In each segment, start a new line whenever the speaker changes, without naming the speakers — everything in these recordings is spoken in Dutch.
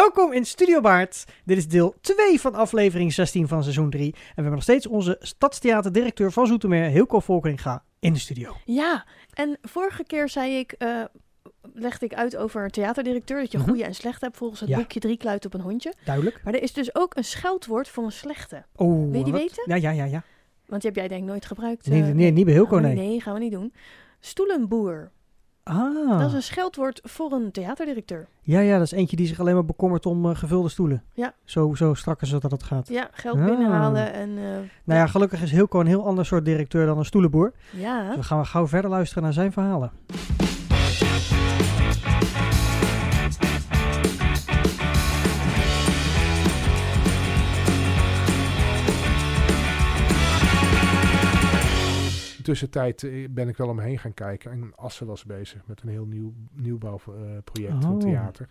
Welkom in Studio Baard. Dit is deel 2 van aflevering 16 van seizoen 3. En we hebben nog steeds onze stadstheaterdirecteur van Zoetermeer, Hilco Volkeringa, in de studio.
Ja, en vorige keer zei ik, eh, legde ik uit over een theaterdirecteur, dat je
Mhm.
goede en slechte hebt volgens het
Ja.
boekje Drie kluit op een hondje.
Duidelijk.
Maar er is dus ook een scheldwoord voor een slechte.
Oh,
Wil je die
wat-
weten?
Ja, ja, ja. ja.
Want die heb jij denk ik nooit gebruikt.
Nee,
eh,
nee, niet bij Hilco,
Oh,
nee.
Nee, gaan we niet doen. Stoelenboer.
Ah,
Dat is een scheldwoord voor een theaterdirecteur.
ja, ja, dat is eentje die zich alleen maar bekommert om eh, gevulde stoelen.
Ja.
Zo, zo strak is dat het gaat.
Ja, geld
Ah.
binnenhalen en... eh,
Nou ja, gelukkig is Hilco een heel ander soort directeur dan een stoelenboer.
ja.
Dus we gaan gauw verder luisteren naar zijn verhalen.
Tussentijd eh, ben ik wel om me heen gaan kijken. En Assen was bezig met een heel nieuw nieuwbouwproject van
Oh.
theater.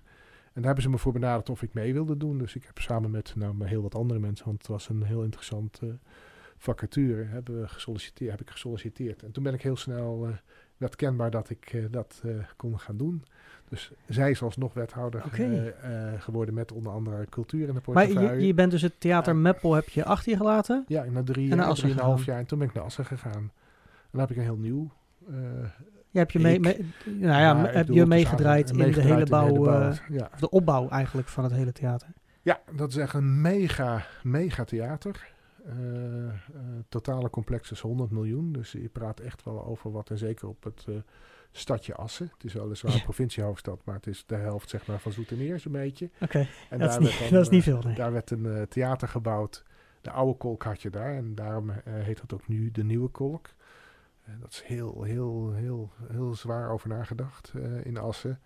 En daar hebben ze me voor benaderd of ik mee wilde doen. Dus ik heb samen met nou, met heel wat andere mensen, want het was een heel interessant eh, vacature, hebben we gesolliciteerd, heb ik gesolliciteerd. En toen ben ik heel snel, eh werd kenbaar dat ik dat kon gaan doen. Dus zij is alsnog wethouder geworden met onder andere cultuur in de
Maar
portefeuille.
je, je bent dus het theater Meppel heb je achter je gelaten.
Ja, na drie,
En
jaar,
Assen
drieënhalf
gegaan.
jaar. En toen ben ik naar Assen gegaan. En dan heb ik een heel nieuw... eh,
Je hebt je, mee, nou ja, heb je meegedraaid in de hele bouw,
de hele
eh,
bouw, ja.
of de opbouw eigenlijk van het hele theater.
ja, dat is echt een mega, mega theater. Eh, totale complex is 100 miljoen. Dus je praat echt wel over wat. En zeker op het stadje Assen. Het is weliswaar een provinciehoofdstad. Maar het is de helft zeg maar, van Zoetermeer zo'n beetje.
Oké,
En
dat, is
daar
niet-
werd dan,
dat is niet veel. Nee.
Daar werd een theater gebouwd. De oude kolk had je daar. En daarom heet dat ook nu de nieuwe kolk. Eh, dat is heel, heel, heel, heel zwaar over nagedacht eh, in Assen.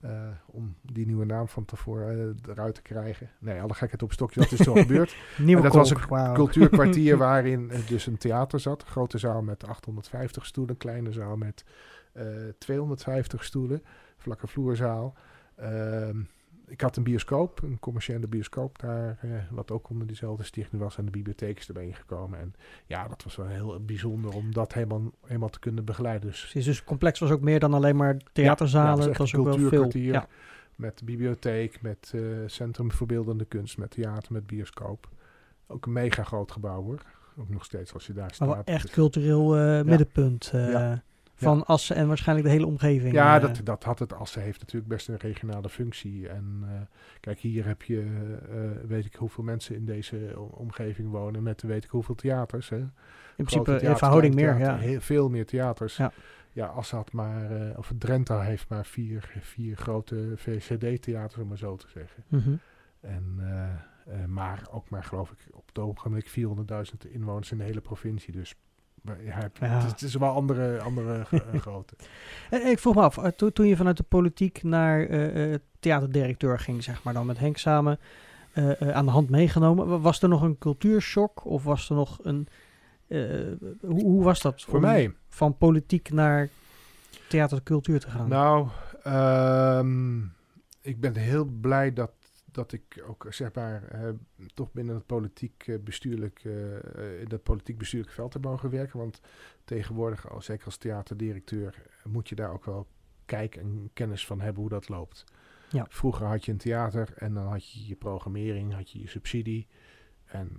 eh, om die nieuwe naam van tevoren eruit te krijgen. Nee, alle gekheid op stokje, dat is zo gebeurd.
Nieuwe
dat was een. Cultuurkwartier waarin dus een theater zat. Een grote zaal met 850 stoelen. Kleine zaal met eh 250 stoelen. Vlakke vloerzaal. Ik had een bioscoop, een commerciële bioscoop daar, eh, wat ook onder diezelfde stichting was. En de bibliotheek is erbij gekomen. En ja, dat was wel heel bijzonder om dat helemaal, helemaal te kunnen begeleiden. Dus
Precies, dus het complex was ook meer dan alleen maar theaterzalen.
ja,
het was
was
ook wel veel. Ja.
met bibliotheek, met eh, Centrum voor Beeldende Kunst, met theater, met bioscoop. Ook een mega groot gebouw hoor. Ook nog steeds als je daar staat.
echt
Dus-
cultureel eh, middenpunt
Ja.
Van Assen en waarschijnlijk de hele omgeving.
Ja,
eh.
dat, dat had het. Assen heeft natuurlijk best een regionale functie. En eh, kijk, hier heb je, eh, weet ik hoeveel mensen in deze omgeving wonen. Met weet ik hoeveel theaters. Hè?
in principe in
theaters,
verhouding meer.
theater,
Ja.
heel- veel meer theaters.
Ja.
Ja, Assen had maar, of Drenthe heeft maar vier, vier grote VCD-theaters, om maar zo te zeggen.
Mhm.
En, eh, eh, maar ook maar, geloof ik, op het ogenblik 400.000 inwoners in de hele provincie. Dus ja, het, is, het is wel andere, andere eh, grootte.
Eh, Ik vroeg me af, eh, to- toen je vanuit de politiek naar eh, theaterdirecteur ging, zeg maar dan met Henk samen, aan de hand meegenomen. wa- Was er nog een cultuurshock of was er nog een... hoe, hoe was dat
Voor mij,
van politiek naar theatercultuur te gaan?
Nou, ehm, ik ben heel blij dat, dat ik ook zeg maar eh, toch binnen het politiek eh, bestuurlijk eh, in dat politiek bestuurlijk veld heb mogen werken. Want tegenwoordig, zeker als theaterdirecteur, moet je daar ook wel kijk en kennis van hebben hoe dat loopt.
Ja.
Vroeger had je een theater en dan had je je programmering, had je je subsidie. En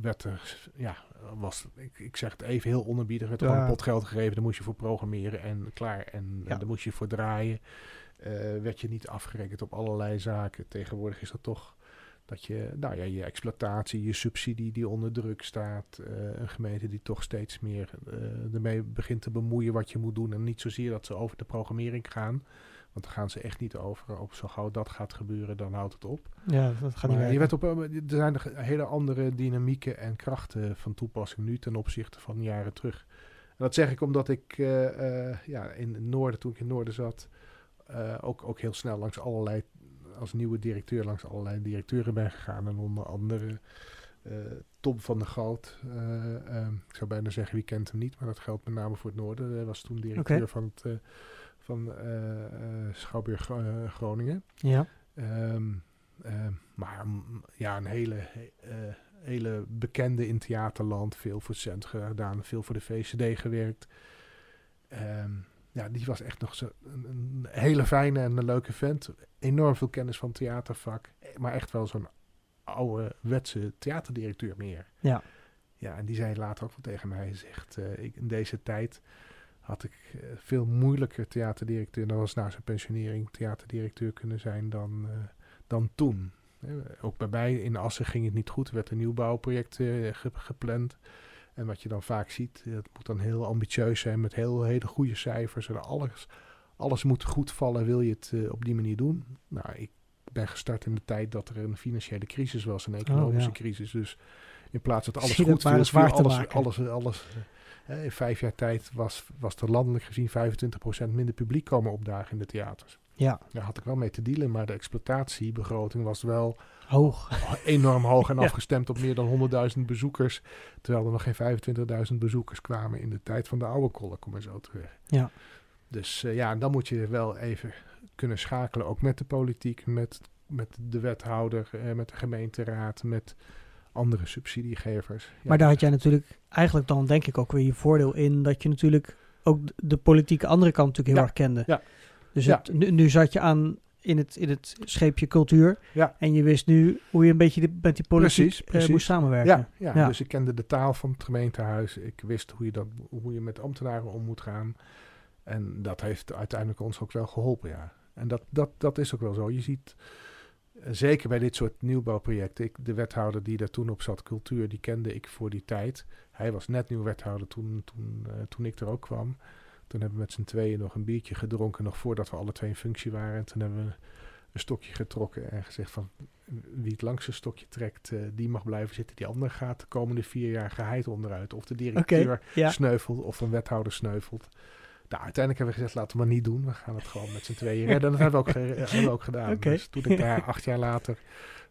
werd er, ja, was, ik, ik zeg het even heel onerbiedig, werd er
Ja.
gewoon een pot geld gegeven, daar moest je voor programmeren en klaar. En,
Ja.
en daar moest je voor draaien. Eh, werd je niet afgerekend op allerlei zaken. Tegenwoordig is dat toch dat je, nou ja, je exploitatie, je subsidie die onder druk staat. eh, een gemeente die toch steeds meer eh, ermee begint te bemoeien wat je moet doen. En niet zozeer dat ze over de programmering gaan. Want daar gaan ze echt niet over. Op zo gauw dat gaat gebeuren, dan houdt het op.
ja, dat gaat niet
je werd op, er zijn hele andere dynamieken en krachten van toepassing nu ten opzichte van jaren terug. En dat zeg ik omdat ik eh, eh, ja, in het noorden, toen ik in het noorden zat, eh, ook, ook heel snel langs allerlei, als nieuwe directeur, langs allerlei directeuren ben gegaan. En onder andere eh, Tom van der eh, ehm, ik zou bijna zeggen, wie kent hem niet, maar dat geldt met name voor het noorden. Hij was toen directeur van, het, eh, van eh, eh, Schouwburg eh, Groningen.
Ja.
Ehm, ehm, maar mm, ja, een hele, he- hele bekende in theaterland. Veel voor het cent gedaan, veel voor de VCD gewerkt. Ehm, ja, die was echt nog zo een, een hele fijne en een leuke vent. Enorm veel kennis van theatervak. Maar echt wel zo'n oude wetse theaterdirecteur meer.
Ja.
Ja, en die zei later ook wel tegen mij, zegt, ik, in deze tijd had ik eh, veel moeilijker theaterdirecteur, was na zijn pensionering theaterdirecteur kunnen zijn dan, eh, dan toen. Eh, ook bij mij in Assen ging het niet goed, er werd een nieuwbouwproject ge- gepland. En wat je dan vaak ziet, het moet dan heel ambitieus zijn met heel hele goede cijfers. En alles, alles moet goed vallen, wil je het op die manier doen. Nou, ik ben gestart in de tijd dat er een financiële crisis was, een economische
Oh, ja.
crisis. Dus in plaats dat alles
Zie
goed
dat
viel, alles, alles, alles, eh, in vijf jaar tijd was, was er landelijk gezien 25% minder publiek komen opdagen in de theaters.
Ja,
Daar had ik wel mee te dealen, maar de exploitatiebegroting was wel
hoog.
enorm hoog en
Ja.
afgestemd op meer dan 100.000 bezoekers. Terwijl er nog geen 25.000 bezoekers kwamen in de tijd van de oude kolk, kom maar zo terug.
Ja.
Dus eh, ja, dan moet je wel even kunnen schakelen, ook met de politiek, met, met de wethouder, eh, met de gemeenteraad, met andere subsidiegevers. Ja,
Maar daar had jij natuurlijk eigenlijk dan denk ik ook weer je voordeel in dat je natuurlijk ook de politieke andere kant natuurlijk heel
Ja,
erg kende.
ja.
Dus
Ja.
Het, nu, nu zat je aan in het, in het scheepje cultuur
Ja.
en je wist nu hoe je een beetje die- met die politiek
Precies,
eh, moest samenwerken.
Ja, ja,
Ja.
dus ik kende de taal van het gemeentehuis. Ik wist hoe je, dat, hoe je met ambtenaren om moet gaan. En dat heeft uiteindelijk ons ook wel geholpen, ja. En dat, dat, dat is ook wel zo. Je ziet, zeker bij dit soort nieuwbouwprojecten... Ik, de wethouder die daar toen op zat, cultuur, die kende ik voor die tijd. Hij was net nieuw wethouder toen, toen, eh, toen ik er ook kwam. Toen hebben we met z'n tweeën nog een biertje gedronken... nog voordat we alle twee in functie waren. En toen hebben we een stokje getrokken en gezegd van... wie het langste stokje trekt, eh, die mag blijven zitten. Die ander gaat de komende vier jaar geheid onderuit. Of de directeur
ja.
sneuvelt of een wethouder sneuvelt. Nou, uiteindelijk hebben we gezegd, laten we maar niet doen. We gaan het gewoon met z'n tweeën redden. En dat hebben we ook, hebben we ook gedaan. Dus toen ik daar acht jaar later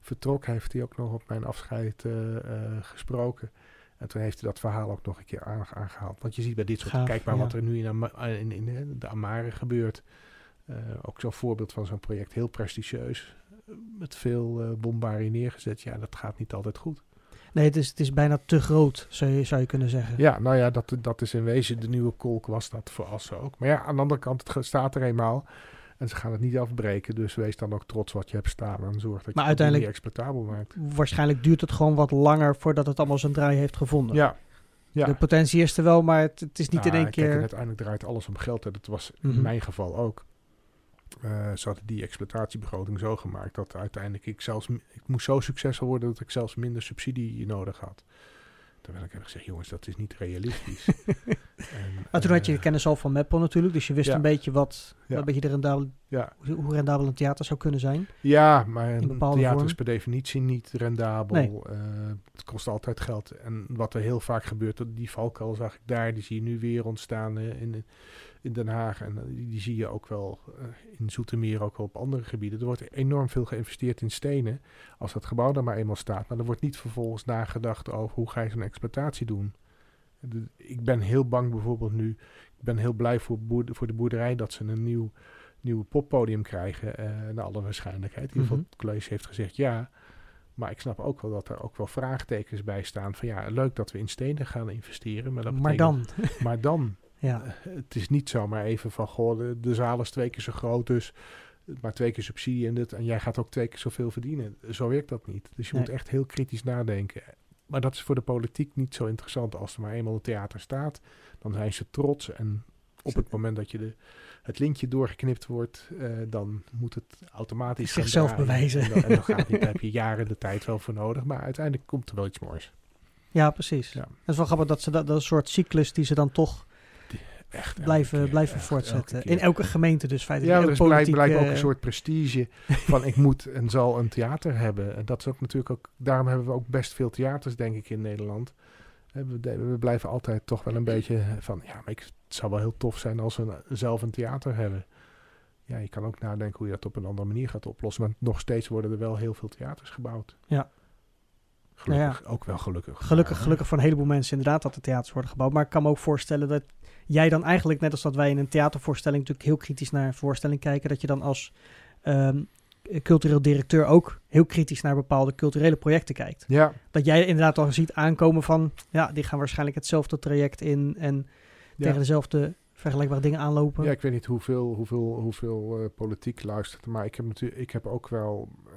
vertrok, heeft hij ook nog op mijn afscheid eh, eh, gesproken. En toen heeft hij dat verhaal ook nog een keer aange- aangehaald. Want je ziet bij dit soort,
Gaaf,
kijk maar
ja.
wat er nu in, Ama- in, in, eh, de Amare gebeurt. Ook zo'n voorbeeld van zo'n project, heel prestigieus. Met veel bombardie neergezet. Ja, dat gaat niet altijd goed.
Nee, het is, het is bijna te groot, zou je, zou je kunnen zeggen.
Ja, nou ja, dat, dat is in wezen de nieuwe kolk was dat voor Assen ook. Maar ja, aan de andere kant, het staat er eenmaal. En ze gaan het niet afbreken. Dus wees dan ook trots wat je hebt staan. En zorg dat
Maar
je het
uiteindelijk-
niet exploitabel maakt.
Waarschijnlijk duurt het gewoon wat langer voordat het allemaal zijn draai heeft gevonden.
Ja. ja.
De potentie is er wel, maar het, het is niet
Nou,
in één
kijk, en
keer...
uiteindelijk draait alles om geld. En dat was
Mhm.
in mijn geval ook. Eh ze hadden die exploitatiebegroting zo gemaakt dat uiteindelijk ik zelfs... Ik moest zo succesvol worden dat ik zelfs minder subsidie nodig had. Terwijl ik heb gezegd, jongens, dat is niet realistisch. en,
Maar toen had je
eh,
de kennis al van Meppel natuurlijk, dus je wist
ja.
een beetje wat,
Ja.
een beetje de rendabel,
ja,
hoe rendabel een theater zou kunnen zijn.
Ja, maar een theater
vorm.
is per definitie niet rendabel.
Nee.
Eh, het kost altijd geld. En wat er heel vaak gebeurt, dat- die valkuil zag ik daar, die zie je nu weer ontstaan in, in Den Haag. En eh, die, die zie je ook wel eh, in Zoetermeer, ook wel op andere gebieden. Er wordt enorm veel geïnvesteerd in stenen, als dat gebouw daar maar eenmaal staat. Maar er wordt niet vervolgens nagedacht over hoe ga je zo'n exploitatie doen. Ik ben heel bang bijvoorbeeld nu, ik ben heel blij voor, voor de boerderij dat ze een nieuw nieuw poppodium krijgen, eh naar alle waarschijnlijkheid. In ieder geval,
Mhm.
het college heeft gezegd ja. Maar ik snap ook wel dat er ook wel vraagtekens bij staan. Van ja, leuk dat we in stenen gaan investeren. Maar, dat
maar dan,
Maar dan.
Ja.
Het is niet zomaar even van, goh, de, de zaal is twee keer zo groot, dus maar twee keer subsidie en dit. En jij gaat ook twee keer zoveel verdienen. Zo werkt dat niet. Dus je
Nee.
moet echt heel kritisch nadenken. Maar dat is voor de politiek niet zo interessant. Als er maar eenmaal een theater staat, dan zijn ze trots. En op het moment dat je de, het lintje doorgeknipt wordt, eh, dan moet het automatisch
Zichzelf bewijzen.
En dan, en dan gaat niet, daar heb je jaren de tijd wel voor nodig. Maar uiteindelijk komt er wel iets moois.
ja, precies.
Ja.
Het is wel grappig dat ze dat, dat een soort cyclus die ze dan toch
Echt.
blijven,
keer,
blijven
echt,
voortzetten.
elke.
In elke gemeente dus feitelijk.
Ja, er is
politiek,
blijkbaar ook een soort prestige van ik moet en zal een theater hebben. En dat is ook natuurlijk ook, daarom hebben we ook best veel theaters, denk ik, in Nederland. Eh, We, we blijven altijd toch wel een beetje van, ja, maar ik, het zou wel heel tof zijn als we een- zelf een theater hebben. Ja, je kan ook nadenken hoe je dat op een andere manier gaat oplossen. Maar nog steeds worden er wel heel veel theaters gebouwd.
Ja.
Gelukkig, ook wel gelukkig.
Gelukkig,
Maar,
gelukkig voor een heleboel mensen inderdaad dat de theaters worden gebouwd. Maar ik kan me ook voorstellen dat jij dan eigenlijk, net als dat wij in een theatervoorstelling natuurlijk heel kritisch naar een voorstelling kijken, dat je dan als ehm, cultureel directeur ook heel kritisch naar bepaalde culturele projecten kijkt.
Ja,
Dat jij inderdaad al ziet aankomen van, ja, die gaan waarschijnlijk hetzelfde traject in en
ja.
tegen dezelfde vergelijkbare dingen aanlopen?
Ja, ik weet niet hoeveel, hoeveel, hoeveel eh, politiek luistert, maar ik heb, natuurlijk, ik heb ook wel eh,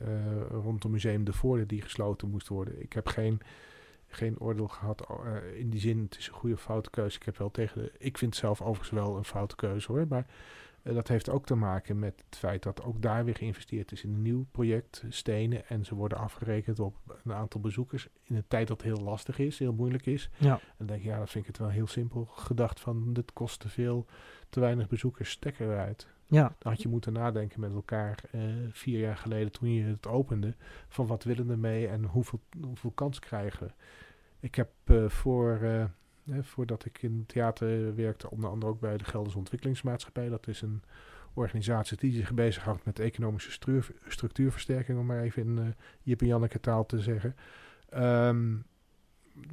eh, rondom Museum de Voorde die gesloten moest worden. Ik heb geen, geen oordeel gehad eh, in die zin, het is een goede of foute keuze. Ik heb wel tegen de, ik vind het zelf overigens wel een foute keuze hoor, maar eh, dat heeft ook te maken met het feit dat ook daar weer geïnvesteerd is in een nieuw project, stenen, en ze worden afgerekend op een aantal bezoekers in een tijd dat heel lastig is, heel moeilijk is.
Ja.
En dan denk ik, ja, dan vind ik het wel heel simpel gedacht van, dit kost te veel, te weinig bezoekers, stek eruit.
Ja,
Dan had je moeten nadenken met elkaar eh, vier jaar geleden toen je het opende. Van wat willen we ermee en hoeveel, hoeveel kans krijgen we. Ik heb eh, voor, eh, voordat ik in theater werkte, onder andere ook bij de Gelderse Ontwikkelingsmaatschappij. Dat is een organisatie die zich bezighoudt met economische structuurversterking, om maar even in eh Jip en Janneke taal te zeggen. Ehm,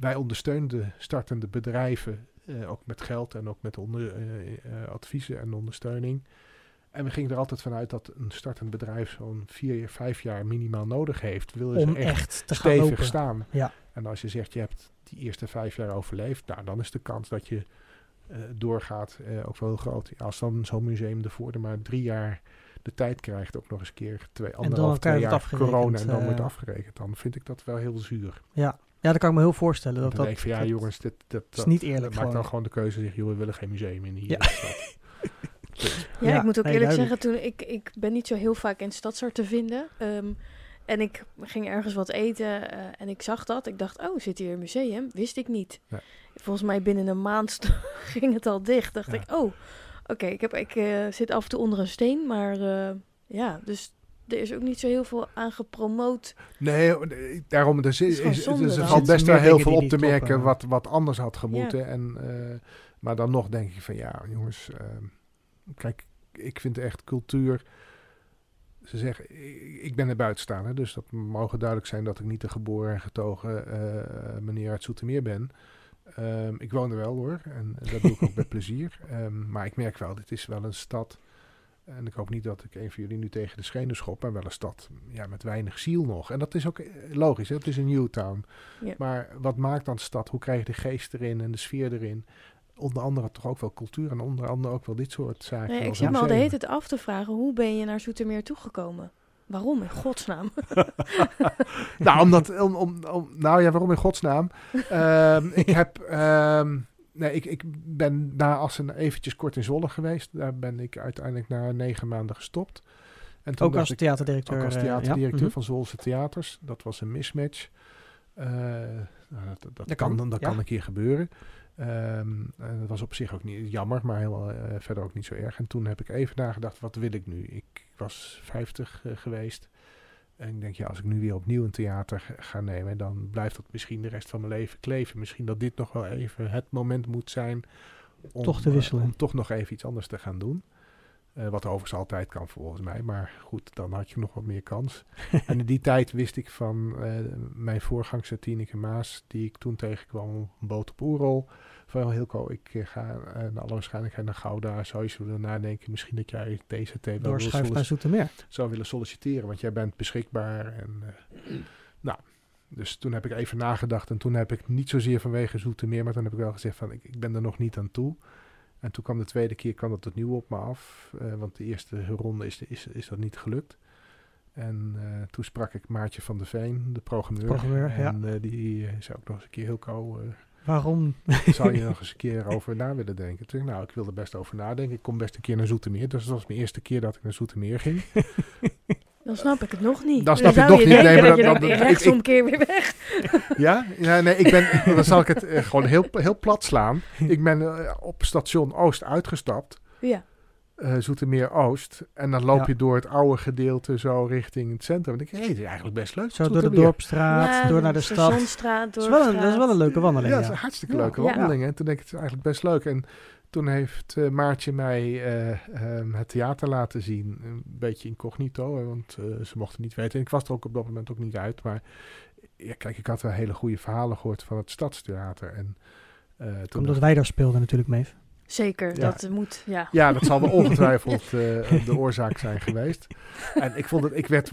wij ondersteunden startende bedrijven, ook met geld en ook met onder, adviezen en ondersteuning. En we gingen er altijd vanuit dat een startend bedrijf zo'n vier, vijf jaar minimaal nodig heeft. Willen
om
ze echt,
echt te gaan
stevig
lopen.
staan.
Ja.
En als je zegt, je hebt die eerste vijf jaar overleefd, nou, dan is de kans dat je eh, doorgaat eh, ook wel heel groot. Ja, als dan zo'n museum ervoor er maar drie jaar de tijd krijgt, ook nog eens een keer twee, anderhalf, twee jaar corona en dan wordt
eh.
afgerekend. Dan vind ik dat wel heel zuur.
Ja. ja, dat kan ik me heel voorstellen.
Dat
Dat,
denk ik van, ja
dat
jongens, dit, dat,
is
dat,
niet eerlijk
maak dan
gewoon.
gewoon de keuze, zeg, joh, we willen geen museum in hier.
Ja.
Ja,
Ja,
ik moet ook
nee,
eerlijk
duidelijk.
zeggen, toen ik, ik ben niet zo heel vaak in Stadsart te vinden. Ehm, en ik ging ergens wat eten eh, en ik zag dat. Ik dacht, oh, zit hier een museum? Wist ik niet.
Ja.
Volgens mij binnen een maand ging het al dicht. Dacht
Ja.
ik, oh, oké, ik, heb ik eh, zit af en toe onder een steen. Maar eh, ja, dus er is ook niet zo heel veel aan gepromoot.
Nee, daarom er, is,
is zonde
dus er valt best wel heel veel op te merken
kloppen.
wat, wat anders had gemoeten. En, eh, maar dan nog denk ik van ja, jongens, ehm, kijk, ik vind echt cultuur. Ze zeggen, ik, ben er buitenstaander, dus dat mogen duidelijk zijn dat ik niet de geboren en getogen eh, meneer uit Zoetermeer ben. Ehm, ik woon er wel hoor, en dat doe ik ook met plezier. Ehm, maar ik merk wel, dit is wel een stad. En ik hoop niet dat ik een van jullie nu tegen de schenen schop, maar wel een stad ja, met weinig ziel nog. En dat is ook eh, logisch, hè? het is een Newtown.
Ja.
Maar wat maakt dan stad? Hoe krijg je de geest erin en de sfeer erin? Onder andere toch ook wel cultuur en onder andere ook wel dit soort zaken.
Nee, ik
als
zit me al de hele tijd af te vragen, hoe ben je naar Zoetermeer toegekomen? Waarom in godsnaam?
nou, omdat, om, om, om, nou ja, waarom in godsnaam? Ehm, ik heb, ehm, nee, ik, ik ben na Assen eventjes kort in Zwolle geweest. Daar ben ik uiteindelijk na negen maanden gestopt. En toen
Ook als
ik-
theaterdirecteur.
Ook als
eh,
theaterdirecteur
ja. Mhm.
van Zwolse Theaters. Dat was een mismatch. Eh, nou, dat dat,
Dat
kan,
kan,
dat
ja.
kan een keer gebeuren. Ehm, en dat was op zich ook niet jammer, maar helemaal eh, verder ook niet zo erg. En toen heb ik even nagedacht, wat wil ik nu? Ik was 50 eh, geweest. En ik denk, ja, als ik nu weer opnieuw een theater ga- nemen, dan blijft dat misschien de rest van mijn leven kleven. Misschien dat dit nog wel even het moment moet zijn om
Toch te
eh,
wisselen.
om toch nog even iets anders te gaan doen. Eh, wat overigens altijd kan volgens mij. Maar goed, dan had je nog wat meer kans. en in die tijd wist ik van eh, mijn voorgangster Tineke Maas, die ik toen tegenkwam op een boot op Oerol. Van "Oh, Hilco, ik eh, ga eh, naar alle waarschijnlijkheid naar Gouda. Zou je zo willen nadenken? Misschien dat jij deze thee wel
Doorschuift naar Zoetermeer.
zou willen solliciteren, want jij bent beschikbaar. En, nou, dus toen heb ik even nagedacht en toen heb ik niet zozeer vanwege Zoetermeer, maar toen heb ik wel gezegd van ik, ik ben er nog niet aan toe. En toen kwam de tweede keer kwam dat opnieuw op me af, eh, want de eerste ronde is, is, is dat niet gelukt. En eh, toen sprak ik Maartje van der Veen, de programmeur.
Programmeur, ja.
en eh, die zei ook nog eens een keer, Hilco, eh
Waarom?
zou je nog eens een keer over na willen denken? Toen ik, nou, ik wil er best over nadenken. Ik kom best een keer naar Zoetermeer. Dus dat was mijn eerste keer dat ik naar Zoetermeer ging.
Dan snap ik het nog niet.
Dan snap je het
zou
nog
je
niet. Nee, maar
dat je
dat-
dan
dat- ik-
rechtsomkeer weer weg.
Ja? ja, nee, ik ben, dan zal ik het eh, gewoon heel, heel plat slaan. Ik ben eh, op station Oost uitgestapt,
Ja,
eh Zoetermeer Oost. En dan loop
Ja.
je door het oude gedeelte zo richting het centrum. En ik denk, hé, dit is eigenlijk best leuk.
Zo door de dorpstraat,
Ja,
door naar de stad.
Stationsstraat,
Dat is, wel een, dat is wel een leuke wandeling.
Ja,
Ja,
dat is een hartstikke leuke
Ja.
wandeling. En toen denk ik, het is eigenlijk best leuk. En toen heeft eh, Maartje mij eh, ehm, het theater laten zien. Een beetje incognito, hè, want eh, ze mochten niet weten. En ik was er ook op dat moment ook niet uit. Maar ja, kijk, ik had wel hele goede verhalen gehoord van het Stadstheater. En, eh, toen
Omdat wij daar speelden natuurlijk, Meef.
Zeker,
Ja.
dat moet, ja.
ja, dat zal wel ongetwijfeld eh, de oorzaak zijn geweest. En ik vond het, ik werd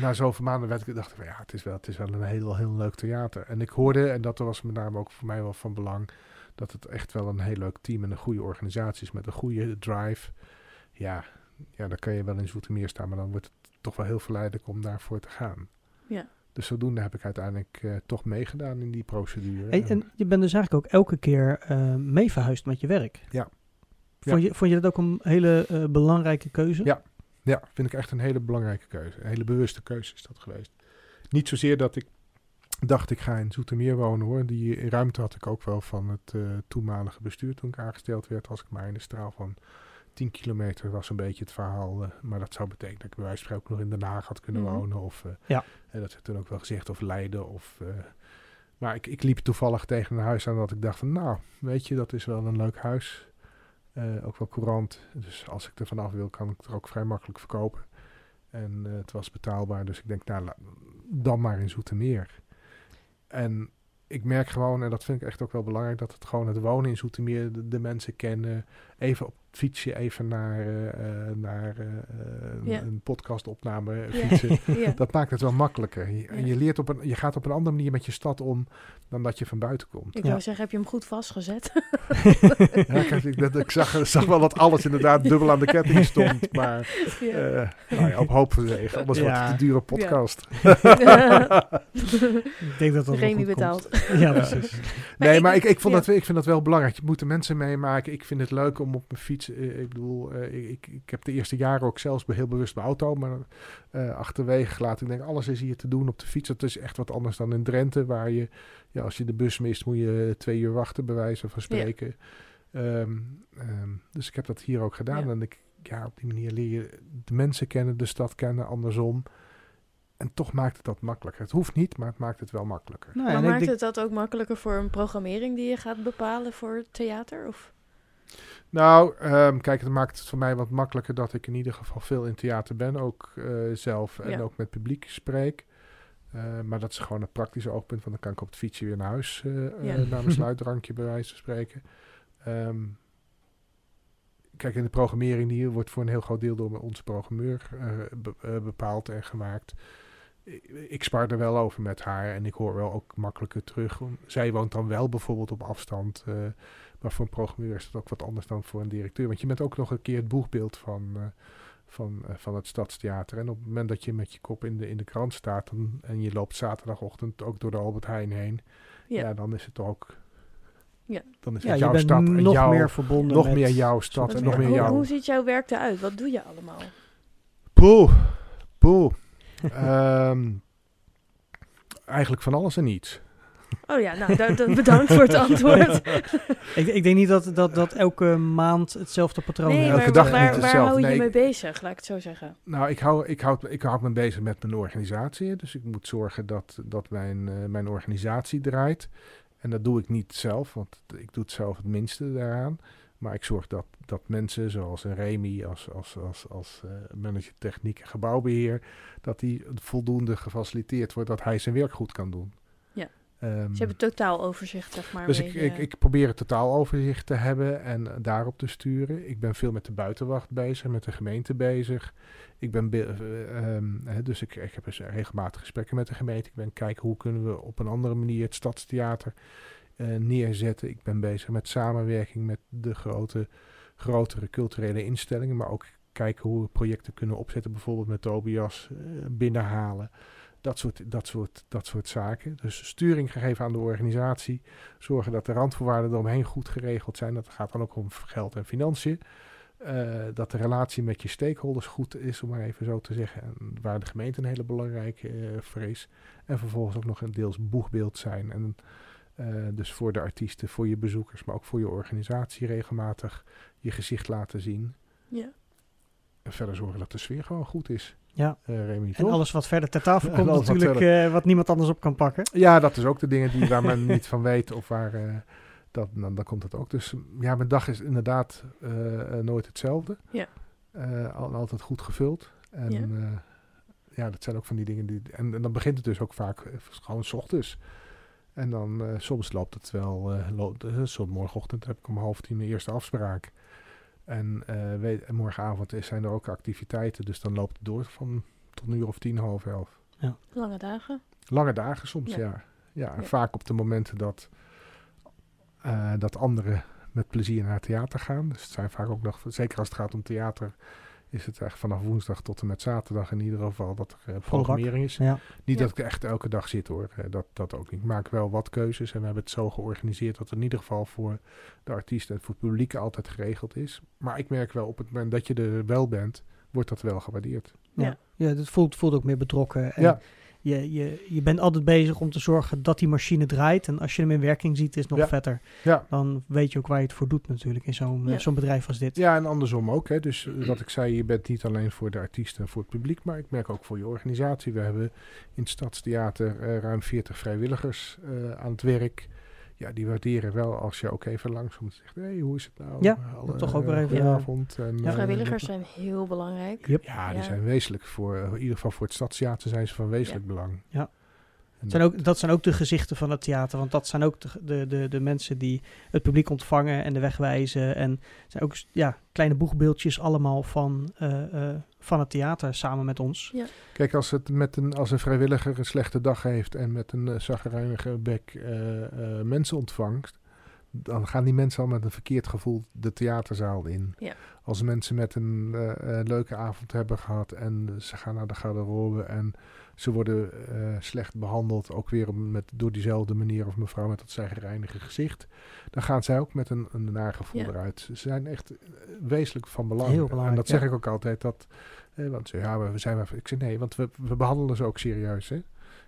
na zoveel maanden werd ik dacht ik van ja, het is wel, het is wel een heel, heel leuk theater. En ik hoorde, en dat was met name ook voor mij wel van belang, dat het echt wel een heel leuk team en een goede organisatie is met een goede drive. Ja, ja dan kan je wel in Zoetermeer staan, maar dan wordt het toch wel heel verleidelijk om daarvoor te gaan.
Ja.
Dus zodoende heb ik uiteindelijk eh, toch meegedaan in die procedure.
En, en je bent dus eigenlijk ook elke keer eh, mee verhuisd met je werk.
Ja.
Vond, Je, vond je dat ook een hele eh, belangrijke keuze?
Ja. Ja, vind ik echt een hele belangrijke keuze. Een hele bewuste keuze is dat geweest. Niet zozeer dat ik dacht ik ga in Zoetermeer wonen hoor. Die ruimte had ik ook wel van het uh, toenmalige bestuur toen ik aangesteld werd. Als ik maar in de straal van 10 kilometer was een beetje het verhaal. Uh, maar dat zou betekenen dat ik bij wijze van spreken nog in Den Haag had kunnen
Mhm.
wonen. Of, uh,
Ja.
En dat werd toen ook wel gezegd. Of Leiden. Of, maar ik, ik liep toevallig tegen een huis aan dat ik dacht van nou, weet je, dat is wel een leuk huis. Ook wel courant. Dus als ik er vanaf wil, kan ik het er ook vrij makkelijk verkopen. En het was betaalbaar. Dus ik denk, nou, dan maar in Zoetermeer. En ik merk gewoon, en dat vind ik echt ook wel belangrijk, dat het gewoon het wonen in Zoetermeer, de, de mensen kennen. Even op het fietsje, even naar, uh, naar uh,
Ja.
een podcastopname fietsen.
Ja.
Dat maakt het wel makkelijker. Je,
Ja.
je, leert op een, je gaat op een andere manier met je stad om dan dat je van buiten komt.
Ik
Ja.
wou zeggen, heb je hem goed vastgezet?
Ja, kijk, ik, dat, ik zag, zag wel dat alles inderdaad dubbel aan de ketting stond. Maar
ja.
eh, nou ja, op hoop gezegen. Anders wordt het een dure podcast.
ik denk dat dat
Remy
goed
betaalt.
Ja, precies.
Nee, maar ik, ik, vond
ja.
dat, ik vind dat wel belangrijk. Je moet de mensen meemaken. Ik vind het leuk om op mijn fiets... eh, ik bedoel, eh, ik, ik heb de eerste jaren ook zelfs heel bewust mijn auto... maar eh, achterwege gelaten. Ik denk, alles is hier te doen op de fiets. Dat is echt wat anders dan in Drenthe... waar je, ja, als je de bus mist... moet je twee uur wachten, bij wijze van spreken. Ehm, ehm, dus ik heb dat hier ook gedaan.
Ja.
En ik, ja, op die manier leer je de mensen kennen... de stad kennen, andersom... En toch maakt het dat makkelijker. Het hoeft niet, maar het maakt het wel makkelijker.
Nou,
maar maakt
denk-
het dat ook makkelijker voor een programmering die je gaat bepalen voor theater? Of?
Nou, ehm, kijk, het maakt het voor mij wat makkelijker dat ik in ieder geval veel in theater ben, ook eh, zelf en
Ja.
ook met publiek spreek. Eh, maar dat is gewoon een praktisch oogpunt, want dan kan ik op het fietsje weer naar huis eh,
Ja.
naar mijn sluitdrankje bij wijze van spreken. Ehm, kijk, in de programmering die wordt voor een heel groot deel door onze programmeur be- bepaald en gemaakt. Ik, spar er wel over met haar en ik hoor wel ook makkelijker terug. Zij woont dan wel bijvoorbeeld op afstand. Maar voor een programmeur is het ook wat anders dan voor een directeur. Want je bent ook nog een keer het boegbeeld van, eh, van, eh, van het Stadstheater. En op het moment dat je met je kop in de, in de krant staat dan, en je loopt zaterdagochtend ook door de Albert Heijn heen. Ja,
Ja.
dan is het ook.
Ja.
Dan is
Ja,
het
je
jouw
bent
stad en
nog
jouw,
meer verbonden
nog
met...
meer jouw stad en nog meer
hoe,
jouw.
hoe ziet jouw werk eruit? Wat doe je allemaal?
Poeh, poeh. Ehm, eigenlijk van alles en niets.
Oh ja, nou, da- da- bedankt voor het antwoord.
Ik, ik denk niet dat, dat, dat elke maand hetzelfde patroon
Nee,
heeft.
elke
maar
dag
waar,
niet
waar
hetzelfde.
hou je
Nee.
mee bezig, laat ik het zo zeggen?
Nou, ik hou, ik, houd, ik houd me bezig met mijn organisatie. Dus ik moet zorgen dat, dat mijn, eh, mijn organisatie draait. En dat doe ik niet zelf, want ik doe het zelf het minste daaraan. Maar ik zorg dat, dat mensen zoals een Remy als, als, als, als eh, manager techniek en gebouwbeheer... dat die voldoende gefaciliteerd wordt dat hij zijn werk goed kan doen. Ehm,
Ze hebben totaal overzicht, zeg maar.
dus ik, ik, ik probeer het totaal overzicht te hebben en daarop te sturen. Ik ben veel met de buitenwacht bezig, met de gemeente bezig. Ik ben be- eh, ehm, dus ik, ik heb dus regelmatig gesprekken met de gemeente. Ik ben kijken hoe kunnen we op een andere manier het stadstheater eh, neerzetten. Ik ben bezig met samenwerking met de grote, grotere culturele instellingen, maar ook kijken hoe we projecten kunnen opzetten, bijvoorbeeld met Tobias eh, binnenhalen. Dat soort, dat, soort, dat soort zaken. Dus sturing gegeven aan de organisatie. Zorgen dat de randvoorwaarden eromheen goed geregeld zijn. Dat gaat dan ook om geld en financiën. Eh, dat de relatie met je stakeholders goed is, om maar even zo te zeggen. En waar de gemeente een hele belangrijke eh voor is. En vervolgens ook nog een deels boegbeeld zijn. En eh, dus voor de artiesten, voor je bezoekers, maar ook voor je organisatie regelmatig je gezicht laten zien.
Ja.
En verder zorgen dat de sfeer gewoon goed is.
Ja.
Eh Remy,
En
toch?
alles wat verder ter tafel komt
alles wat
natuurlijk, eh, wat niemand anders op kan pakken.
Ja, dat is ook de dingen die waar men niet van weet of waar. eh, dat, dan, dan komt het ook. Dus ja, mijn dag is inderdaad nooit hetzelfde.
Ja.
Eh, al, altijd goed gevuld. En
Ja.
ja. ja, dat zijn ook van die dingen die. En, en dan begint het dus ook vaak gewoon s ochtends. En dan eh, soms loopt het wel. eh loopt, soms morgenochtend heb ik om half tien mijn eerste afspraak. En eh, weet, en morgenavond zijn er ook activiteiten. Dus dan loopt het door van tot een uur of tien, half elf.
Lange dagen.
Lange dagen soms,
Ja.
ja. Ja, en
Ja.
vaak op de momenten dat eh, dat anderen met plezier naar theater gaan. Dus het zijn vaak ook nog, zeker als het gaat om theater, is het echt vanaf woensdag tot en met zaterdag in ieder geval dat er uh, programmering is.
Ja.
Niet
Ja.
dat ik echt elke dag zit hoor, Eh, dat, dat ook niet. Ik maak wel wat keuzes en we hebben het zo georganiseerd dat het in ieder geval voor de artiest en voor het publiek altijd geregeld is. Maar ik merk wel op het moment dat je er wel bent, wordt dat wel gewaardeerd.
Ja,
Ja.
ja het voelt, voelt ook meer betrokken. En
Ja.
Je, je, je bent altijd bezig om te zorgen dat die machine draait. En als je hem in werking ziet, is het nog
Ja.
vetter.
Ja.
Dan weet je ook waar je het voor doet natuurlijk in zo'n
Ja.
eh, zo'n bedrijf als dit.
Ja, en andersom ook. Hè. Dus eh, wat ik zei, je bent niet alleen voor de artiesten en voor het publiek, maar ik merk ook voor je organisatie. We hebben in het Stadstheater eh, ruim 40 vrijwilligers eh, aan het werk. Ja, die waarderen wel als je ook even en zegt, hé, hey, hoe is het nou?
Ja,
Alle-
dat toch ook weer
eh,
even,
Goedenavond. En,
Ja.
eh,
Vrijwilligers zijn heel belangrijk.
Yep.
Ja, die
Ja.
zijn wezenlijk voor, eh, in ieder geval voor het Stadstheater zijn ze van wezenlijk belang.
Ja.
En
Zijn ook, dat zijn ook de gezichten van het theater. Want dat zijn ook de, de, de, de mensen die het publiek ontvangen en de weg wijzen. En het zijn ook ja, kleine boegbeeldjes allemaal van, eh, eh, van het theater samen met ons.
Kijk, als, het met een, als een vrijwilliger een slechte dag heeft en met een uh, zagrijnige bek eh, eh, mensen ontvangt, dan gaan die mensen al met een verkeerd gevoel de theaterzaal in.
Ja.
Als mensen met een eh, eh, leuke avond hebben gehad en ze gaan naar de garderobe en ze worden eh, slecht behandeld, ook weer met, door diezelfde meneer of mevrouw met dat zagrijnige gezicht, dan gaan zij ook met een, een nagevoel
Ja.
eruit. Ze zijn echt wezenlijk van belang.
Heel belangrijk,
en dat zeg
ja.
ik ook altijd, dat eh, want ze, ja, we zijn wel. Ik zeg nee, want we, we behandelen ze ook serieus hè,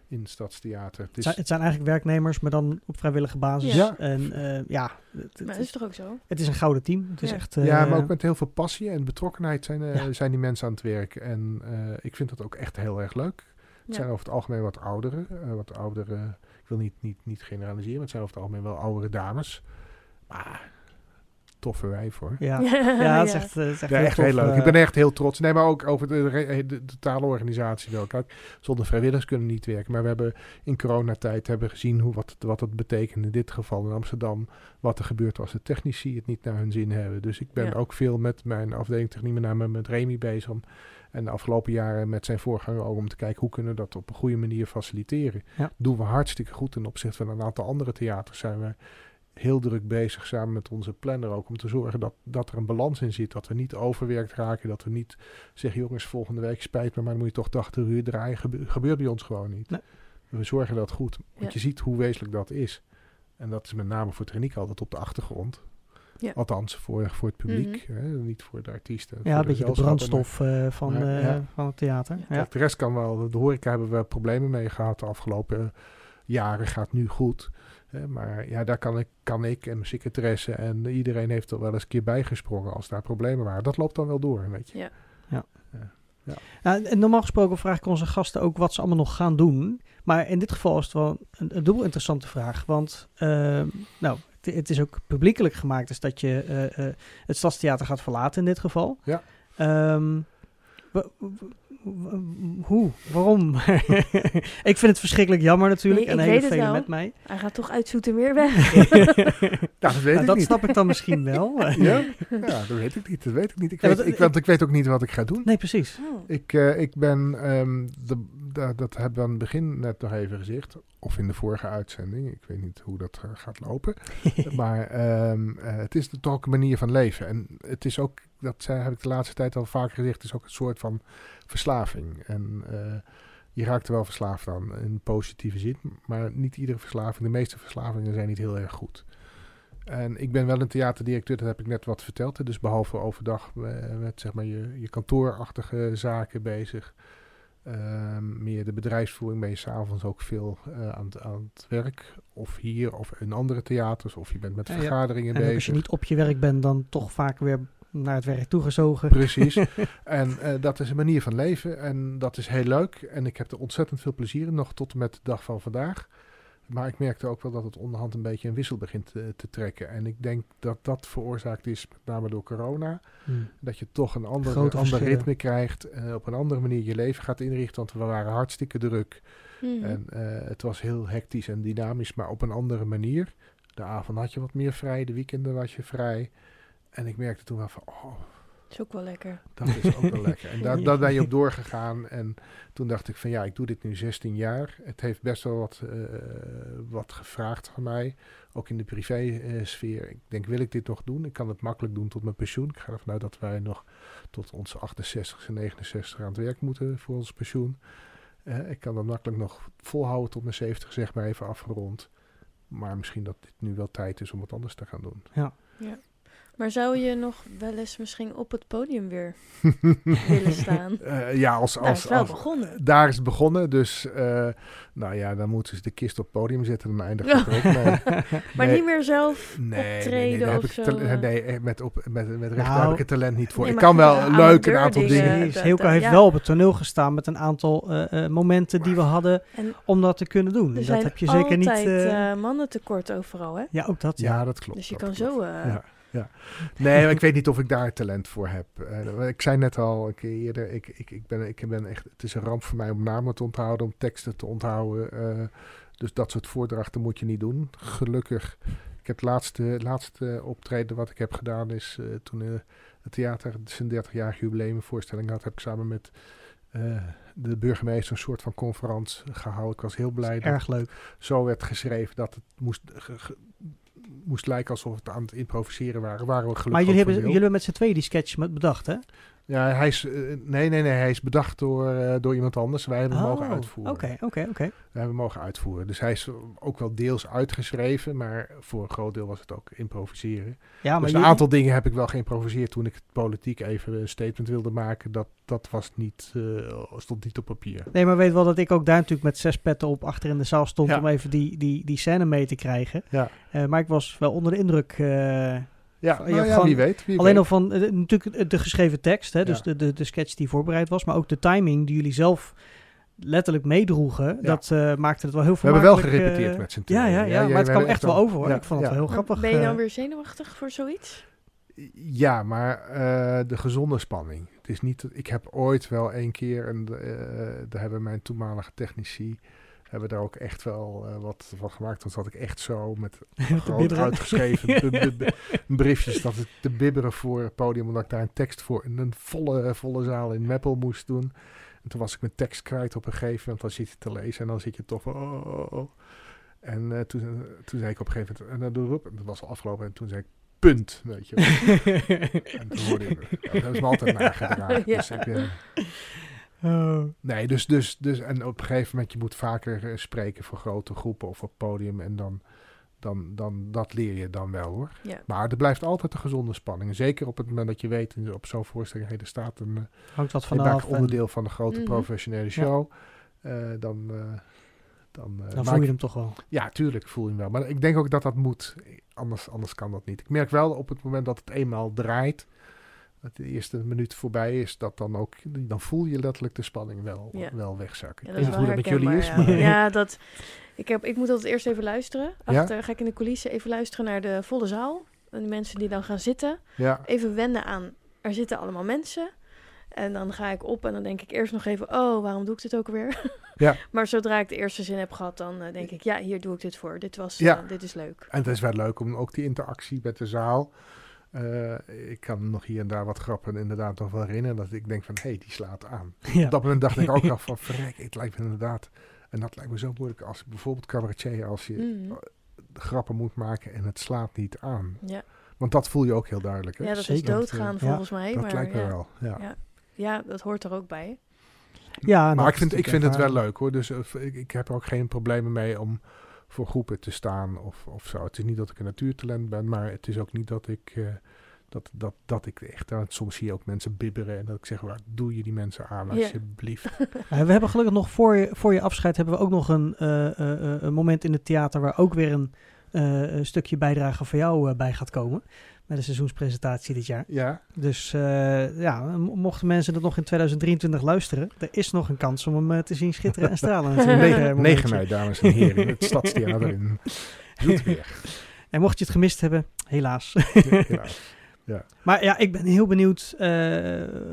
in het stadstheater. Het is,
zijn, het zijn eigenlijk werknemers, maar dan op vrijwillige basis.
Ja.
En eh, ja, het,
Maar dat is toch ook zo?
het is een gouden team. Het is
Ja.
echt... eh,
ja, maar ook met heel veel passie en betrokkenheid zijn, eh,
Ja.
zijn die mensen aan het werk. En eh, ik vind dat ook echt heel erg leuk. Het
Ja.
zijn over het algemeen wat ouderen. eh, wat oudere, ik wil niet, niet, niet generaliseren, maar het zijn over het algemeen wel oudere dames. Maar toffe wijf hoor.
Ja, ja, is echt, eh, is echt
Ja,
heel
echt
tof,
heel leuk.
eh,
Ik ben echt heel trots. Nee, maar ook over de, re- de, totale organisatie wel. Kijk, zonder vrijwilligers kunnen we niet werken. Maar we hebben in coronatijd hebben gezien hoe, wat, het- wat het betekent in dit geval in Amsterdam. Wat er gebeurt als de technici het niet naar hun zin hebben. Dus ik ben
Ja.
ook veel met mijn afdeling techniek, met name met Remy bezig. Om, en de afgelopen jaren met zijn voorganger ook om te kijken hoe kunnen we dat op een goede manier faciliteren.
Ja.
Doen we hartstikke goed ten opzichte van een aantal andere theaters zijn we heel druk bezig samen met onze planner ook om te zorgen dat, dat er een balans in zit. Dat we niet overwerkt raken. Dat we niet zeggen, jongens, volgende week spijt me, maar dan moet je toch 80 uur draaien. Gebe- gebeurt bij ons gewoon niet.
Nee.
We zorgen dat goed. Want
Ja.
je ziet hoe wezenlijk dat is. En dat is met name voor techniek altijd op de achtergrond.
Ja.
Althans, voor, voor het publiek. Hè? Niet voor de artiesten.
Ja, een beetje de brandstof eh, van,
maar-
eh,
ja.
van het theater.
Ja.
Ja.
Kijk, de rest kan wel. De horeca hebben we problemen mee gehad de afgelopen jaren. Gaat nu goed. Maar ja, daar kan ik, kan ik en mijn secretaresse en iedereen heeft er wel eens een keer bijgesprongen als daar problemen waren. Dat loopt dan wel door, weet je.
Ja.
Ja, en normaal gesproken vraag ik onze gasten ook wat ze allemaal nog gaan doen. Maar in dit geval is het wel een, een dubbel interessante vraag. Want eh, nou, het, het is ook publiekelijk gemaakt, dus dat je eh, eh, het Stadstheater gaat verlaten in dit geval.
Ja.
Ehm, hoe? Waarom? ik vind het verschrikkelijk jammer natuurlijk.
Nee,
en
ik
hele
weet het
velen
wel.
met mij.
Hij gaat toch uit Zoetermeer weg?
Ja, dat weet
Nou,
ik
dat
niet.
snap ik dan misschien wel.
Ja? ja, dat weet ik niet. Dat weet ik niet. Ik
Ja,
weet,
want,
ik,
eh,
want ik weet ook niet wat ik ga doen.
Nee, precies.
Oh.
Ik, eh, ik ben, ehm, de, da- dat hebben we aan het begin net nog even gezegd. Of in de vorige uitzending. Ik weet niet hoe dat eh, gaat lopen. maar ehm, eh, het is toch ook een manier van leven. En het is ook, dat zei, heb ik de laatste tijd al vaker gezegd, is ook een soort van verslaving. En eh, je raakt er wel verslaafd aan in positieve zin. Maar niet iedere verslaving, de meeste verslavingen zijn niet heel erg goed. En ik ben wel een theaterdirecteur, dat heb ik net wat verteld. hè. Dus behalve overdag eh, met zeg maar je, je kantoorachtige zaken bezig. Ehm, meer de bedrijfsvoering ben je s'avonds ook veel eh, aan, het- aan het werk. Of hier of in andere theaters. Of je bent met
Ja, ja.
vergaderingen
En ook als
bezig.
je niet op je werk bent, dan toch vaak weer naar het werk toegezogen.
Precies. en eh, dat is een manier van leven. En dat is heel leuk. En ik heb er ontzettend veel plezier in. Nog tot en met de dag van vandaag. Maar ik merkte ook wel dat het onderhand een beetje een wissel begint te, te trekken. En ik denk dat dat veroorzaakt is, met name door corona.
Hmm.
Dat je toch een ander,
Grote
ander ritme krijgt. en op een andere manier je leven gaat inrichten. Want we waren hartstikke druk.
Mhm.
En eh, het was heel hectisch en dynamisch, maar op een andere manier. De avond had je wat meer vrij, de weekenden was je vrij. En ik merkte toen wel van, oh,
is ook wel lekker.
Dat is ook wel lekker. En daar, daar ben je op doorgegaan. En toen dacht ik van ja, ik doe dit nu 16 jaar. Het heeft best wel wat, eh, wat gevraagd van mij. Ook in de privé-sfeer. Ik denk, wil ik dit nog doen? Ik kan het makkelijk doen tot mijn pensioen. Ik ga ervan uit dat wij nog tot onze 68 en 69 aan het werk moeten voor ons pensioen. Eh, ik kan dat makkelijk nog volhouden tot mijn 70, zeg maar even afgerond. Maar misschien dat dit nu wel tijd is om wat anders te gaan doen.
Ja.
Ja. Maar zou je nog wel eens misschien op het podium weer willen staan?
Eh, ja, als,
Daar is
als,
het wel
als-
begonnen.
daar is het begonnen. Dus eh, nou ja, dan moeten ze de kist op het podium zetten. Dan eindigt het er ook mee.
Maar
Nee.
niet meer zelf
Nee, nee, nee,
optreden
daar heb
of
ik
zo,
nee, eh, met, op, met, met recht
Nou.
heb ik het talent niet voor.
Nee,
ik kan wel
ja,
leuk een aantal dingen.
Dat-
heeft
ja.
wel op het toneel gestaan met een aantal eh, eh, momenten die we hadden
En
om dat te kunnen doen.
er
dat
zijn
heb je zeker niet. eh,
eh, mannen tekort overal, hè?
ja, ook dat. Ja.
Ja, dat klopt.
Dus je kan zo...
Ja. Nee, maar ik weet niet of ik daar talent voor heb. Eh, ik zei net al een keer eerder, ik, ik, ik, ben, ik ben echt, het is een ramp voor mij om namen te onthouden, om teksten te onthouden. eh, dus dat soort voordrachten moet je niet doen. Gelukkig, ik heb het laatste, laatste optreden wat ik heb gedaan is eh, toen het theater zijn 30-jarig jubileumvoorstelling had, heb ik samen met de burgemeester een soort van conferentie gehouden. Ik was heel blij dat
Erg leuk.
zo werd geschreven dat het moest, moest lijken alsof we het aan het improviseren waren. Waren we gelukkig
Maar jullie hebben, jullie hebben met z'n tweeën die sketch bedacht, hè?
Ja, hij is, eh, nee, nee, nee, hij is bedacht door, eh, door iemand anders. Wij hebben hem mogen
Oh,
uitvoeren.
Oké, oké, oké.
Wij hebben hem mogen uitvoeren. Dus hij is ook wel deels uitgeschreven, maar voor een groot deel was het ook improviseren.
Ja, maar
dus een aantal dingen heb ik wel geïmproviseerd toen ik het politiek even een statement wilde maken. Dat, dat was niet, eh, stond niet op papier.
Nee, maar weet wel dat ik ook daar natuurlijk met zes petten op achter in de zaal stond
Ja.
om even die, die, die scène mee te krijgen.
Ja.
Maar ik was wel onder de indruk. Eh,
Ja, nou ja,
gewoon
wie weet. Wie
alleen
weet.
al van eh, natuurlijk de geschreven tekst, hè, dus
Ja.
de, de, de sketch die voorbereid was, maar ook de timing die jullie zelf letterlijk meedroegen. Dat eh, maakte het wel heel
We hebben wel
eh,
gerepeteerd met z'n
Ja,
tweeën.
ja, ja,
Ja, ja,
maar het kwam echt wel over hoor.
ja,
ik vond het
ja.
wel heel grappig.
ben je dan
eh.
weer zenuwachtig voor zoiets?
Ja, maar eh, de gezonde spanning. Het is niet, ik heb ooit wel een keer, en eh, daar hebben mijn toenmalige technici, hebben daar ook echt wel eh, wat van gemaakt. Dan zat ik echt zo met groot uitgeschreven briefjes dat ik te bibberen voor het podium, omdat ik daar een tekst voor in een volle, volle zaal in Meppel moest doen. En toen was ik mijn tekst kwijt op een gegeven moment, dan zit je te lezen en dan zit je toch van oh, oh, oh. En eh, toen, toen zei ik op een gegeven moment, en dan doe ik, en dat was al afgelopen, en toen zei ik, punt, weet je wel. En toen hoorde ja, dat is me altijd nagedragen.
Ja.
Dus ik
Oh.
nee, dus, dus, dus, en op een gegeven moment, je moet vaker eh, spreken voor grote groepen of op podium. En dan, dan, dan, dat leer je dan wel hoor.
Ja.
Maar er blijft altijd een gezonde spanning. Zeker op het moment dat je weet, op zo'n voorstelling, hey, er staat een, eh,
Hangt
maakt
vanaf. en
onderdeel van de grote
Mhm.
professionele show. Eh, dan, eh, dan, eh,
Dan voel je
je-
hem toch wel.
ja, tuurlijk voel je hem wel. Maar ik denk ook dat dat moet. Anders, anders kan dat niet. Ik merk wel op het moment dat het eenmaal draait, dat de eerste minuut voorbij is, dat dan ook, dan voel je letterlijk de spanning wel,
Ja.
wel wegzakken.
Ja, dat is
hoe dat met jullie is,
ja. Ja, dat, ik, heb, ik moet altijd eerst even luisteren.
Ja?
Achter ga ik in de coulissen even luisteren naar de volle zaal. En de mensen die dan gaan zitten.
ja,
Even wennen aan, er zitten allemaal mensen. En dan ga ik op en dan denk ik eerst nog even, oh, waarom doe ik dit ook weer?
Ja.
maar zodra ik de eerste zin heb gehad, dan eh, denk ik, ja, hier doe ik dit voor. Dit, was,
Ja.
eh, dit is leuk.
en het is wel leuk om ook die interactie met de zaal. Eh, ik kan nog hier en daar wat grappen inderdaad nog wel herinneren. Dat ik denk van, hé, hey, die slaat aan.
Ja.
Op dat moment dacht ik ook nog van, verrek, het lijkt me inderdaad... En dat lijkt me zo moeilijk als bijvoorbeeld cabaretier, als je
Mhm.
de grappen moet maken en het slaat niet aan.
Ja.
Want dat voel je ook heel duidelijk. Hè?
ja, dat
Zeker.
is doodgaan
Ja.
volgens mij.
dat
maar
lijkt me
ja.
wel. Ja.
Ja. Ja, dat hoort er ook bij.
Ja,
maar ik vind, ik vind het wel leuk hoor. Dus eh, ik, ik heb er ook geen problemen mee om voor groepen te staan of, of zo. Het is niet dat ik een natuurtalent ben, maar het is ook niet dat ik, eh, dat, dat, dat ik echt... soms zie je ook mensen bibberen en dat ik zeg, waar doe je die mensen aan
Ja.
alsjeblieft.
Eh, we hebben gelukkig nog voor je, voor je afscheid hebben we ook nog een, eh, eh, eh, een moment in het theater waar ook weer een, eh, een stukje bijdrage van jou bij gaat komen. Met de seizoenspresentatie dit jaar.
Ja,
Dus eh, ja, mo- mochten mensen dat nog in 2023 luisteren, er is nog een kans om hem eh, te zien schitteren en stralen. natuurlijk, eh,
9,
momentje.
mei dames en heren. in Het stadstheater in Zoetermeer.
En mocht je het gemist hebben, helaas.
Ja.
Maar ja, ik ben heel benieuwd eh,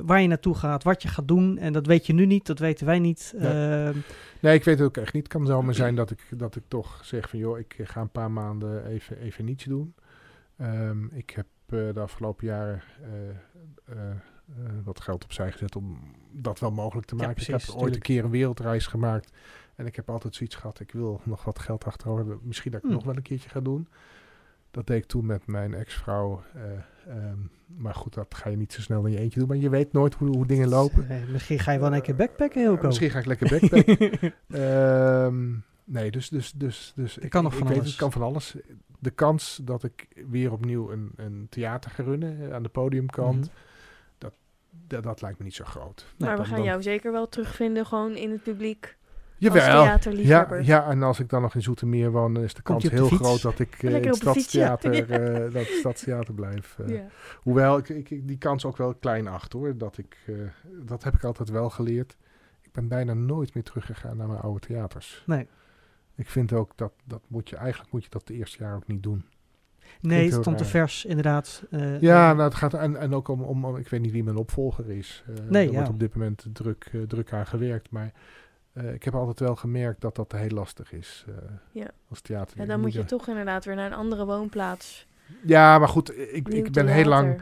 waar je naartoe gaat, wat je gaat doen. En dat weet je nu niet, dat weten wij niet.
Ja.
Ehm,
Nee, ik weet het ook echt niet. Het kan zomaar zijn dat ik, dat ik toch zeg van... joh, ik ga een paar maanden even, even niets doen. Ehm, ik heb eh, de afgelopen jaren eh, eh, wat geld opzij gezet om dat wel mogelijk te
Ja,
maken. ik heb ooit een keer een wereldreis gemaakt. En ik heb altijd zoiets gehad, ik wil nog wat geld achterover hebben. Misschien dat ik
Hmm.
nog wel een keertje ga doen. Dat deed ik toen met mijn ex-vrouw. eh, ehm, maar goed, dat ga je niet zo snel in je eentje doen. Maar je weet nooit hoe, hoe dingen lopen.
Misschien ga je wel een keer backpacken, heel
Eh, misschien ga ik lekker backpacken. Ehm, nee, dus, dus, dus, dus
Het kan nog
ik,
van
ik weet,
alles.
het kan van alles. De kans dat ik weer opnieuw een, een theater ga runnen eh, aan de podiumkant,
Mhm.
dat, dat, dat lijkt me niet zo groot.
Nee,
maar we
dan-
gaan
dan-
jou zeker wel terugvinden, gewoon in het publiek.
Jawel. Ja,
theaterliefhebber.
ja, en als ik dan nog in Zoetermeer woon, dan is de kans
de
heel groot dat ik eh, in
Lekker
het
ja.
stadstheater, eh, dat stadstheater blijf. eh.
Ja.
Hoewel ik, ik, ik die kans ook wel klein achter hoor. Dat, ik, eh, dat heb ik altijd wel geleerd. Ik ben bijna nooit meer teruggegaan naar mijn oude theaters.
Nee.
Ik vind ook dat, dat moet je, eigenlijk moet je dat het eerste jaar ook niet doen.
Nee, het stond te vers, inderdaad. Eh,
Ja, nou, het gaat en, en ook om, om, ik weet niet wie mijn opvolger is. Eh,
Nee,
er
ja.
wordt op dit moment druk, eh, druk aan gewerkt. Maar eh, ik heb altijd wel gemerkt dat dat heel lastig is. eh,
Ja.
Als theater.
Ja, dan moet je toch inderdaad weer naar een andere woonplaats.
Ja, maar goed, ik, ik ben heel lang,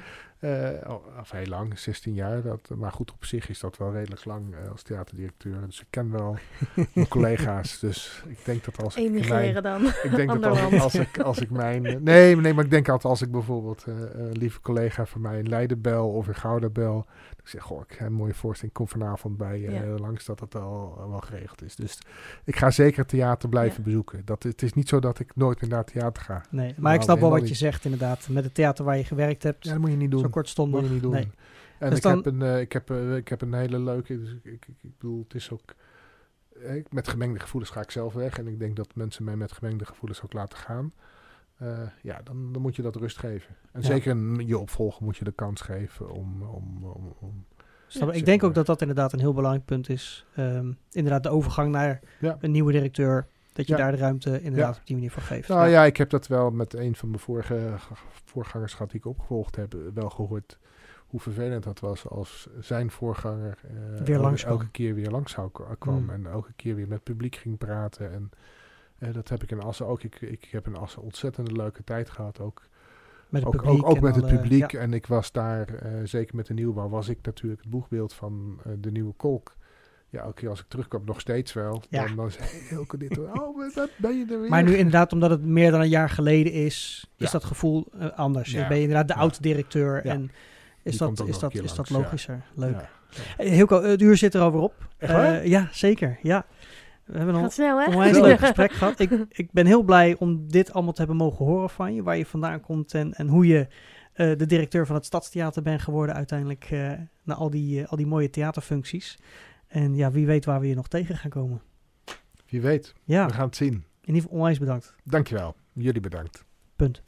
of heel lang, 16 jaar. Dat, maar goed, op zich is dat wel redelijk lang eh, als theaterdirecteur. Dus ik ken wel mijn collega's. Dus ik denk dat als ik
Emigreren dan.
ik denk dat als, ik, als ik mijn... eh, Nee, nee, maar ik denk altijd als ik bijvoorbeeld eh, een lieve collega van mij in Leiden bel of in Gouda bel. Ik zeg, goh, ik heb een mooie voorstelling. Kom vanavond bij eh
Ja.
langs dat het al wel geregeld is. Dus ik ga zeker het theater blijven
Ja.
bezoeken. Dat, het is niet zo dat ik nooit meer naar het theater ga.
nee, maar
Nou,
ik snap wel wat je zegt, inderdaad. Met het theater waar je gewerkt hebt,
Ja, dat moet je niet doen.
Kortstondig.
Moet je niet doen.
Nee.
En
Dus
ik,
dan-
heb een, eh, ik, heb, eh, ik heb een hele leuke. Dus ik, ik, ik, bedoel, het is ook. eh, ik- met gemengde gevoelens ga ik zelf weg. En ik denk dat mensen mij met gemengde gevoelens ook laten gaan. Ja, dan, dan moet je dat rust geven. En
Ja.
zeker een, je opvolger moet je de kans geven om. om, om, om? Ja,
ik denk ook dat dat inderdaad een heel belangrijk punt is. Ehm, inderdaad, de overgang naar
Ja.
een nieuwe directeur. Dat je
Ja.
daar de ruimte inderdaad
Ja.
op die manier voor geeft.
nou ja. ik heb dat wel met een van mijn vorige voorgangers gehad die ik opgevolgd heb, eh, wel gehoord hoe vervelend dat was als zijn voorganger eh,
Weer
elke-
langskwam.
elke keer weer langs kwam
Mm.
en elke keer weer met publiek ging praten. En eh, dat heb ik in Assen ook. Ik, ik heb in Assen ontzettend leuke tijd gehad, ook,
met het
ook,
publiek.
ook, ook
en
met het publiek.
ja.
En ik was daar, zeker met de nieuwbouw, was ik natuurlijk het boegbeeld van de nieuwe kolk. Ja, elke keer als ik terugkwam, nog steeds wel.
Ja.
Dan, dan zei Hilke dit, oh, wat ben je er weer?
Maar nu inderdaad, omdat het meer dan een jaar geleden is, is
Ja.
dat gevoel eh, anders.
Ja.
Dan ben je inderdaad de
Ja.
oud-directeur
Ja.
en is
Die
dat, is dat, is dat logischer. Leuk.
Ja.
Hilco, het uur zit er alweer op.
Echt
Eh, ja, zeker. Ja. We hebben nog
Gaat snel, hè?
een leuk gesprek gehad. Ik, ik ben heel blij om dit allemaal te hebben mogen horen van je. Waar je vandaan komt en, en hoe je eh, de directeur van het Stadstheater bent geworden uiteindelijk. eh na al die, al die mooie theaterfuncties. En ja, wie weet waar we je nog tegen gaan komen.
Wie weet,
Ja,
we gaan het zien.
in ieder geval onwijs bedankt.
Dankjewel. Jullie bedankt.
Punt.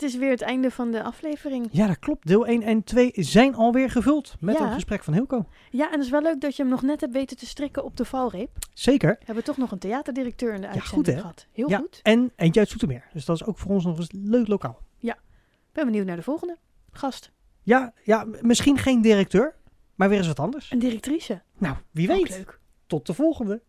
Het is weer het einde van de aflevering.
Ja, dat klopt. Deel 1 en 2 zijn alweer gevuld met
Ja.
een gesprek van Hilco.
Ja, en het is wel leuk dat je hem nog net hebt weten te strikken op de valreep.
Zeker.
We hebben toch nog een theaterdirecteur in de
Ja,
uitzending
goed, hè?
gehad. Heel
ja,
goed.
En eentje uit Zoetermeer. Dus dat is ook voor ons nog eens leuk lokaal.
Ik ben benieuwd naar de volgende gast.
Ja, ja, misschien geen directeur, maar weer eens wat anders.
Een directrice.
Nou, wie weet.
leuk.
Tot de volgende.